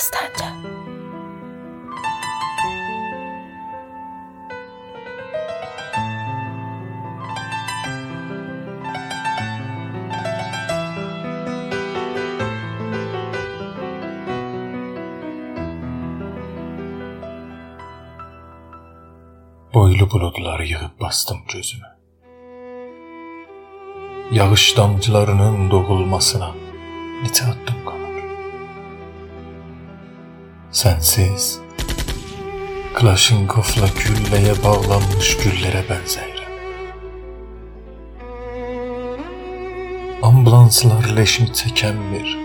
Dastanca. Boylu buludlar yığıb bastım gözümü. Yağış damcılarının doğulmasına neçə addım qalır. Sənsiz Klashinkovla gülləyə bağlanmış güllərə bənzəyirəm. Ambulanslar leşmi çəkənmir.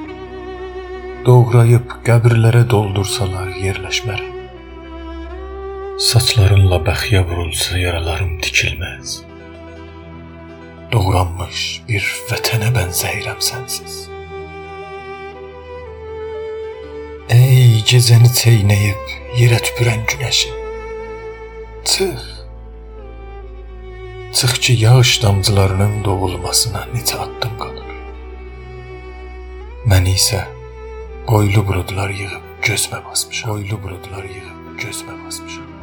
Doğrayıb qəbirlərə doldursalar yerləşmərəm. Saçlarınla bəxyə vurulsa yaralarım tikilməz. Doğranmış bir vətənə bənzəyirəm sənsiz. Gecəni çeynəyib yerə tüpürən günəşi. Çıx. Çıx ki, yağış damcılarının doğulmasına neçə addım qalır. Məni isə qoylu buludlar yığıb gözmə basmış. Qoylu buludlar yığıb gözmə basmışam.